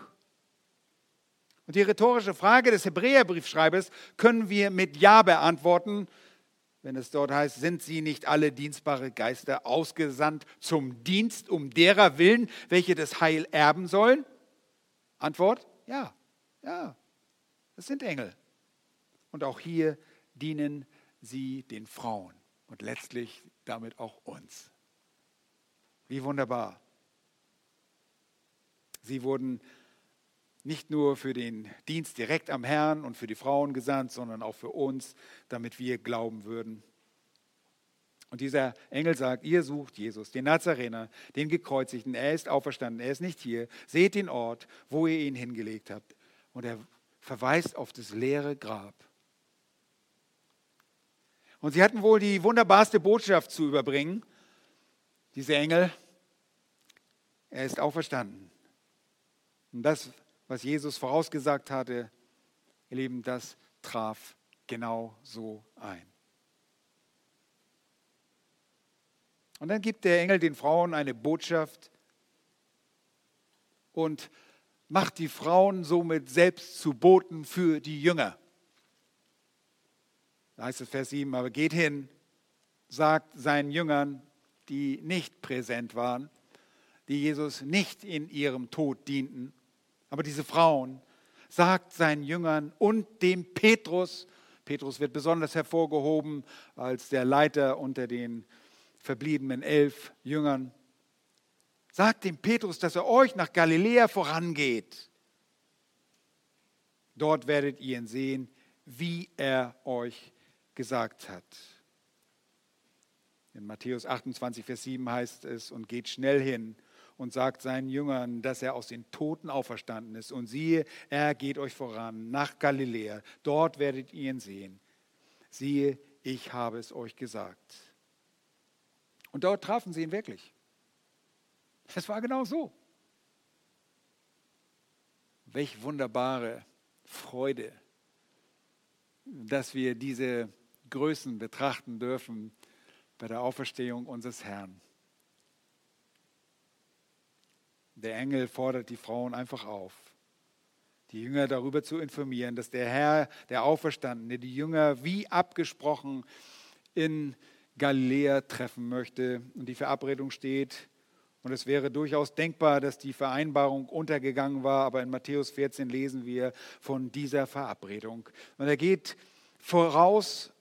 Und die rhetorische Frage des Hebräerbriefschreibers können wir mit Ja beantworten, wenn es dort heißt, sind sie nicht alle dienstbare Geister ausgesandt zum Dienst um derer willen, welche das Heil erben sollen? Antwort, ja, ja, das sind Engel. Und auch hier dienen sie den Frauen und letztlich damit auch uns. Wie wunderbar. Sie wurden nicht nur für den Dienst direkt am Herrn und für die Frauen gesandt, sondern auch für uns, damit wir glauben würden. Und dieser Engel sagt, ihr sucht Jesus, den Nazarener, den Gekreuzigten, er ist auferstanden, er ist nicht hier. Seht den Ort, wo ihr ihn hingelegt habt. Und er verweist auf das leere Grab. Und sie hatten wohl die wunderbarste Botschaft zu überbringen, diese Engel. Er ist auferstanden. Und das, was Jesus vorausgesagt hatte, ihr Lieben, das traf genau so ein. Und dann gibt der Engel den Frauen eine Botschaft und macht die Frauen somit selbst zu Boten für die Jünger. Da heißt es Vers 7, aber geht hin, sagt seinen Jüngern, die nicht präsent waren, die Jesus nicht in ihrem Tod dienten, aber diese Frauen sagt seinen Jüngern und dem Petrus, Petrus wird besonders hervorgehoben als der Leiter unter den verbliebenen elf Jüngern, sagt dem Petrus, dass er euch nach Galiläa vorangeht. Dort werdet ihr ihn sehen, wie er euch gesagt hat. In Matthäus 28, Vers 7 heißt es, und geht schnell hin und sagt seinen Jüngern, dass er aus den Toten auferstanden ist. Und siehe, er geht euch voran nach Galiläa. Dort werdet ihr ihn sehen. Siehe, ich habe es euch gesagt. Und dort trafen sie ihn wirklich. Es war genau so. Welch wunderbare Freude, dass wir diese Größen betrachten dürfen bei der Auferstehung unseres Herrn. Der Engel fordert die Frauen einfach auf, die Jünger darüber zu informieren, dass der Herr, der Auferstandene, die Jünger wie abgesprochen in Galiläa treffen möchte. Und die Verabredung steht, und es wäre durchaus denkbar, dass die Vereinbarung untergegangen war, aber in Matthäus 14 lesen wir von dieser Verabredung. Und er geht voraus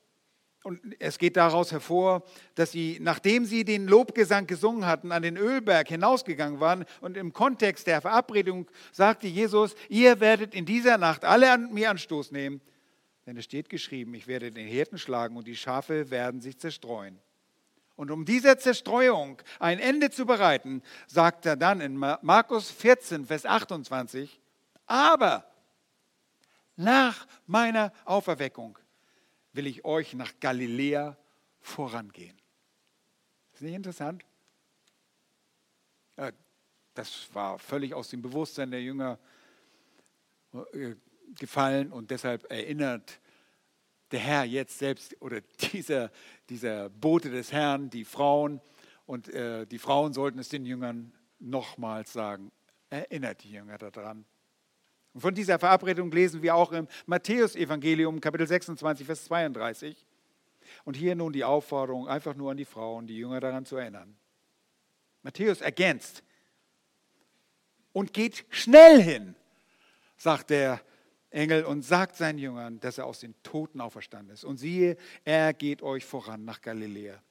und es geht daraus hervor, dass sie, nachdem sie den Lobgesang gesungen hatten, an den Ölberg hinausgegangen waren. Und im Kontext der Verabredung sagte Jesus, ihr werdet in dieser Nacht alle an mir Anstoß nehmen. Denn es steht geschrieben, ich werde den Hirten schlagen und die Schafe werden sich zerstreuen. Und um dieser Zerstreuung ein Ende zu bereiten, sagt er dann in Markus 14, Vers 28, aber nach meiner Auferweckung will ich euch nach Galiläa vorangehen. Ist nicht interessant? Das war völlig aus dem Bewusstsein der Jünger äh, gefallen und deshalb erinnert der Herr jetzt selbst oder dieser, dieser Bote des Herrn, die Frauen und äh, die Frauen sollten es den Jüngern nochmals sagen. Erinnert die Jünger daran. Und von dieser Verabredung lesen wir auch im Matthäusevangelium, Kapitel 26, Vers 32. Und hier nun die Aufforderung, einfach nur an die Frauen, die Jünger daran zu erinnern. Matthäus ergänzt und geht schnell hin, sagt der Engel und sagt seinen Jüngern, dass er aus den Toten auferstanden ist. Und siehe, er geht euch voran nach Galiläa.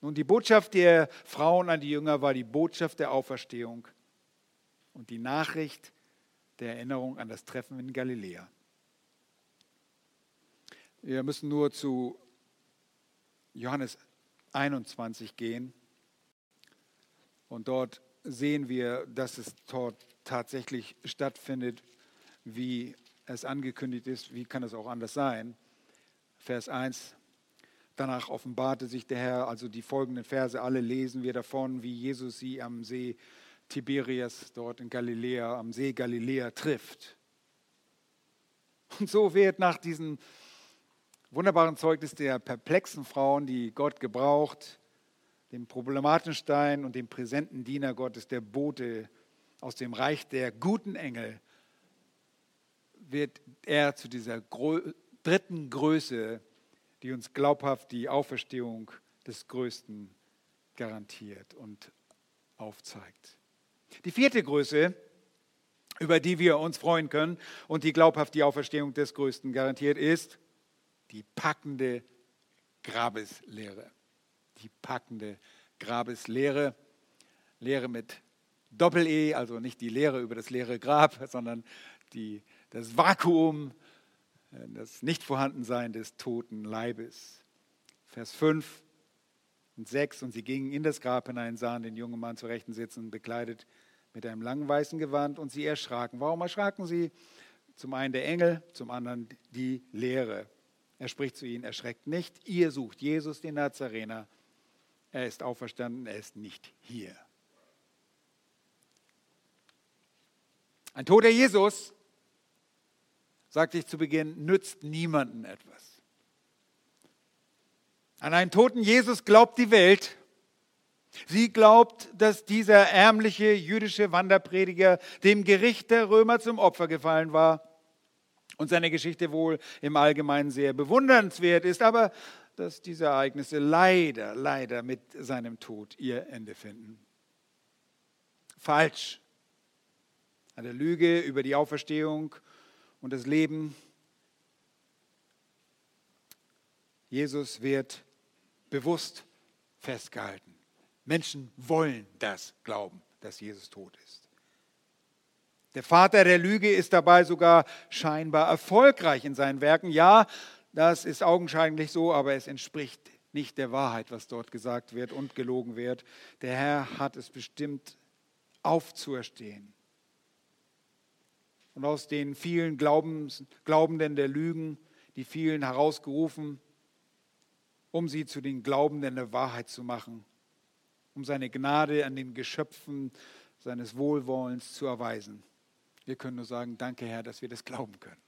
Nun, die Botschaft der Frauen an die Jünger war die Botschaft der Auferstehung und die Nachricht der Erinnerung an das Treffen in Galiläa. Wir müssen nur zu Johannes 21 gehen und dort sehen wir, dass es dort tatsächlich stattfindet, wie es angekündigt ist. Wie kann es auch anders sein? Vers 1. Danach offenbarte sich der Herr, also die folgenden Verse, alle lesen wir davon, wie Jesus sie am See Tiberias, dort in Galiläa, am See Galiläa trifft. Und so wird nach diesem wunderbaren Zeugnis der perplexen Frauen, die Gott gebraucht, dem problematischen Stein und dem präsenten Diener Gottes, der Bote aus dem Reich der guten Engel, wird er zu dieser dritten Größe, die uns glaubhaft die Auferstehung des Größten garantiert und aufzeigt. Die vierte Größe, über die wir uns freuen können und die glaubhaft die Auferstehung des Größten garantiert, ist die packende Grabeslehre. Die packende Grabeslehre. Lehre mit Doppel-E, also nicht die Lehre über das leere Grab, sondern die das Vakuum, äh, das Nichtvorhandensein des toten Leibes. Vers 5 und 6. Und sie gingen in das Grab hinein, sahen den jungen Mann zur Rechten sitzen, bekleidet mit einem langen weißen Gewand, und sie erschraken. Warum erschraken sie? Zum einen der Engel, zum anderen die Lehre. Er spricht zu ihnen, erschreckt nicht, ihr sucht Jesus, den Nazarener. Er ist auferstanden, er ist nicht hier. Ein toter Jesus sagte ich zu Beginn, nützt niemanden etwas. An einen toten Jesus glaubt die Welt. Sie glaubt, dass dieser ärmliche jüdische Wanderprediger dem Gericht der Römer zum Opfer gefallen war und seine Geschichte wohl im Allgemeinen sehr bewundernswert ist, aber dass diese Ereignisse leider, leider mit seinem Tod ihr Ende finden. Falsch. Eine Lüge über die Auferstehung und das Leben. Jesus wird bewusst festgehalten. Menschen wollen das glauben, dass Jesus tot ist. Der Vater der Lüge ist dabei sogar scheinbar erfolgreich in seinen Werken. Ja, das ist augenscheinlich so, aber es entspricht nicht der Wahrheit, was dort gesagt wird und gelogen wird. Der Herr hat es bestimmt aufzuerstehen und aus den vielen Glaubens, Glaubenden der Lügen, die vielen herausgerufen, um sie zu den Glaubenden der Wahrheit zu machen, um seine Gnade an den Geschöpfen seines Wohlwollens zu erweisen. Wir können nur sagen, danke Herr, dass wir das glauben können.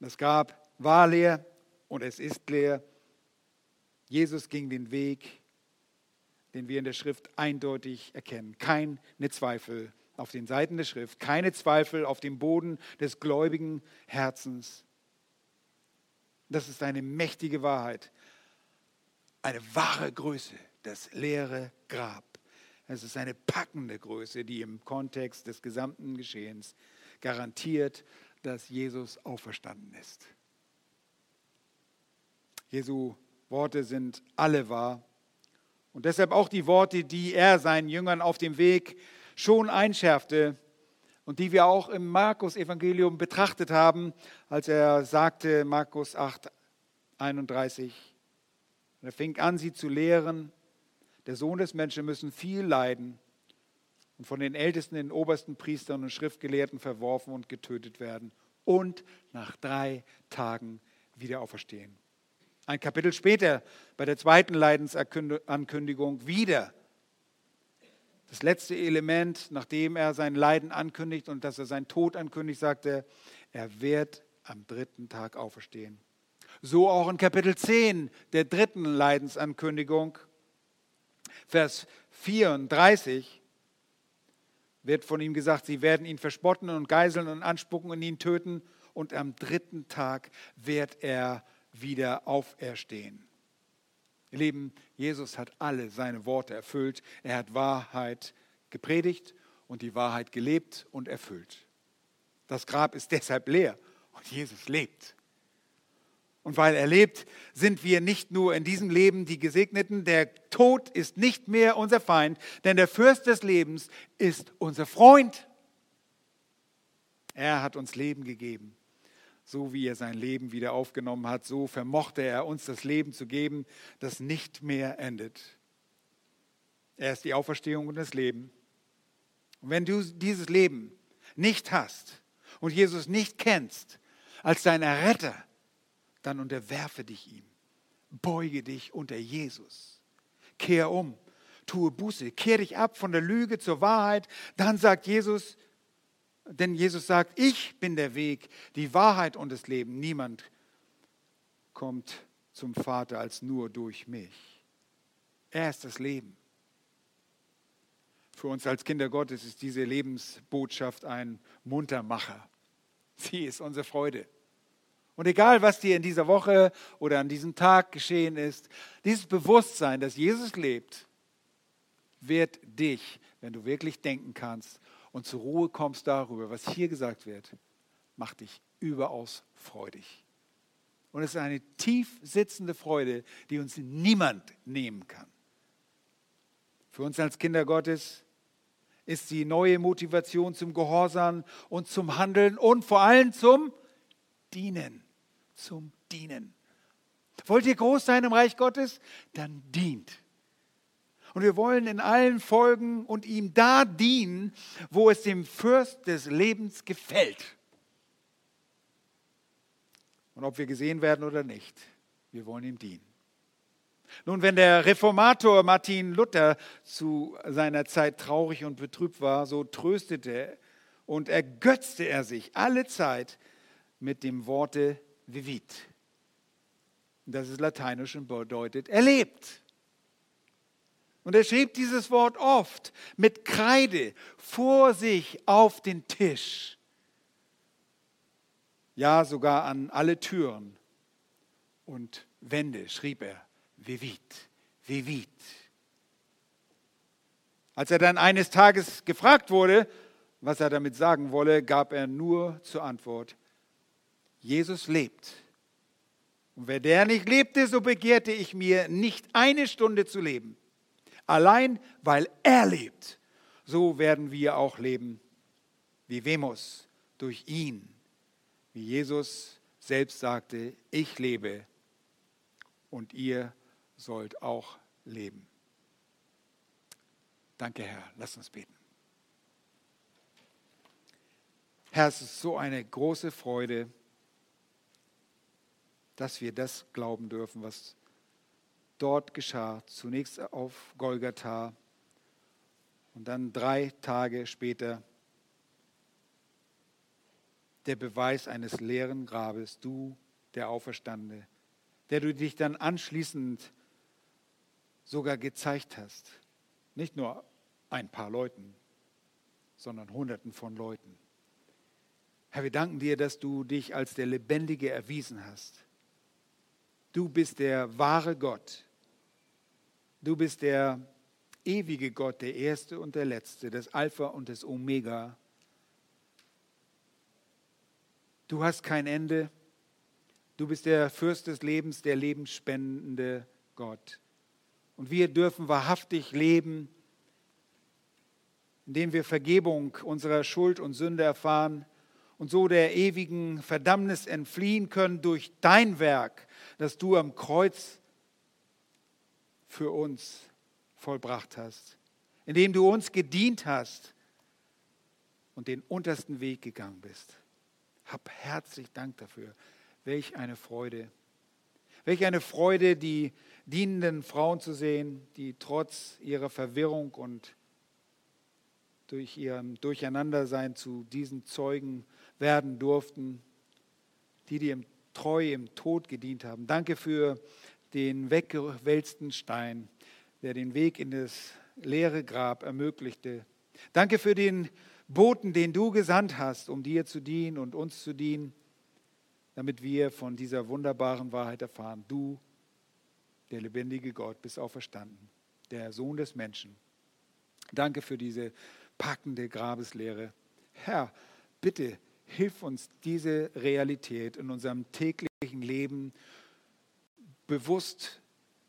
Das Grab war leer und es ist leer. Jesus ging den Weg, den wir in der Schrift eindeutig erkennen. Keine Zweifel auf den Seiten der Schrift, keine Zweifel auf dem Boden des gläubigen Herzens. Das ist eine mächtige Wahrheit, eine wahre Größe, das leere Grab. Es ist eine packende Größe, die im Kontext des gesamten Geschehens garantiert, dass Jesus auferstanden ist. Jesu Worte sind alle wahr und deshalb auch die Worte, die er seinen Jüngern auf dem Weg schon einschärfte und die wir auch im Markus-Evangelium betrachtet haben, als er sagte, Markus 8, 31, er fing an, sie zu lehren, der Sohn des Menschen müssen viel leiden und von den Ältesten, den obersten Priestern und Schriftgelehrten verworfen und getötet werden und nach drei Tagen wieder auferstehen. Ein Kapitel später, bei der zweiten Leidensankündigung, wieder Das letzte Element, nachdem er sein Leiden ankündigt und dass er seinen Tod ankündigt, sagt er, er wird am dritten Tag auferstehen. So auch in Kapitel 10 der dritten Leidensankündigung, Vers 34 wird von ihm gesagt, sie werden ihn verspotten und geiseln und anspucken und ihn töten und am dritten Tag wird er wieder auferstehen. Ihr Lieben, Jesus hat alle seine Worte erfüllt. Er hat Wahrheit gepredigt und die Wahrheit gelebt und erfüllt. Das Grab ist deshalb leer und Jesus lebt. Und weil er lebt, sind wir nicht nur in diesem Leben die Gesegneten. Der Tod ist nicht mehr unser Feind, denn der Fürst des Lebens ist unser Freund. Er hat uns Leben gegeben. So wie er sein Leben wieder aufgenommen hat, so vermochte er uns das Leben zu geben, das nicht mehr endet. Er ist die Auferstehung und das Leben. Und wenn du dieses Leben nicht hast und Jesus nicht kennst als dein Erretter, dann unterwerfe dich ihm. Beuge dich unter Jesus. Kehr um, tue Buße, kehr dich ab von der Lüge zur Wahrheit. Dann sagt Jesus, denn Jesus sagt, ich bin der Weg, die Wahrheit und das Leben. Niemand kommt zum Vater als nur durch mich. Er ist das Leben. Für uns als Kinder Gottes ist diese Lebensbotschaft ein Muntermacher. Sie ist unsere Freude. Und egal, was dir in dieser Woche oder an diesem Tag geschehen ist, dieses Bewusstsein, dass Jesus lebt, wird dich, wenn du wirklich denken kannst und zur Ruhe kommst darüber, was hier gesagt wird, macht dich überaus freudig. Und es ist eine tief sitzende Freude, die uns niemand nehmen kann. Für uns als Kinder Gottes ist die neue Motivation zum Gehorsam und zum Handeln und vor allem zum Dienen zum Dienen. Wollt ihr groß sein im Reich Gottes? Dann dient. Und wir wollen in allen folgen und ihm da dienen, wo es dem Fürst des Lebens gefällt. Und ob wir gesehen werden oder nicht, wir wollen ihm dienen. Nun, wenn der Reformator Martin Luther zu seiner Zeit traurig und betrübt war, so tröstete und ergötzte er sich alle Zeit mit dem Worte vivit. Das ist lateinisch und bedeutet erlebt. Und er schrieb dieses Wort oft mit Kreide vor sich auf den Tisch. Ja, sogar an alle Türen und Wände schrieb er vivit, vivit. Als er dann eines Tages gefragt wurde, was er damit sagen wolle, gab er nur zur Antwort, Jesus lebt. Und wer der nicht lebte, so begehrte ich mir nicht eine Stunde zu leben. Allein weil er lebt, so werden wir auch leben. Wie Vemos durch ihn. Wie Jesus selbst sagte, ich lebe und ihr sollt auch leben. Danke, Herr. Lass uns beten. Herr, es ist so eine große Freude, dass wir das glauben dürfen, was dort geschah. Zunächst auf Golgatha und dann drei Tage später der Beweis eines leeren Grabes, du, der Auferstandene, der du dich dann anschließend sogar gezeigt hast. Nicht nur ein paar Leuten, sondern Hunderten von Leuten. Herr, wir danken dir, dass du dich als der Lebendige erwiesen hast. Du bist der wahre Gott. Du bist der ewige Gott, der Erste und der Letzte, das Alpha und das Omega. Du hast kein Ende. Du bist der Fürst des Lebens, der lebensspendende Gott. Und wir dürfen wahrhaftig leben, indem wir Vergebung unserer Schuld und Sünde erfahren und so der ewigen Verdammnis entfliehen können durch dein Werk, das du am Kreuz für uns vollbracht hast, indem du uns gedient hast und den untersten Weg gegangen bist. Hab herzlich Dank dafür. Welch eine Freude. Welch eine Freude, die dienenden Frauen zu sehen, die trotz ihrer Verwirrung und durch ihrem Durcheinandersein zu diesen Zeugen werden durften, die dir treu im Tod gedient haben. Danke für den weggewälzten Stein, der den Weg in das leere Grab ermöglichte. Danke für den Boten, den du gesandt hast, um dir zu dienen und uns zu dienen, damit wir von dieser wunderbaren Wahrheit erfahren. Du, der lebendige Gott, bist auferstanden, der Sohn des Menschen. Danke für diese packende Grabeslehre. Herr, bitte hilf uns, diese Realität in unserem täglichen Leben bewusst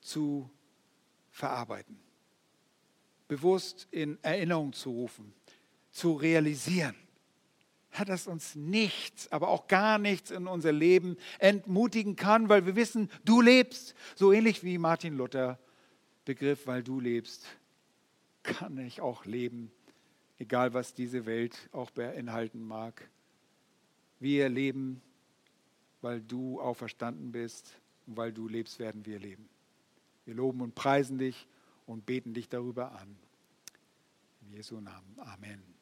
zu verarbeiten, bewusst in Erinnerung zu rufen, zu realisieren. Herr, dass uns nichts, aber auch gar nichts in unser Leben entmutigen kann, weil wir wissen, du lebst. So ähnlich wie Martin Luther begriff, weil du lebst, kann ich auch leben, egal was diese Welt auch beinhalten mag. Wir leben, weil du auferstanden bist und weil du lebst, werden wir leben. Wir loben und preisen dich und beten dich darüber an. In Jesu Namen. Amen.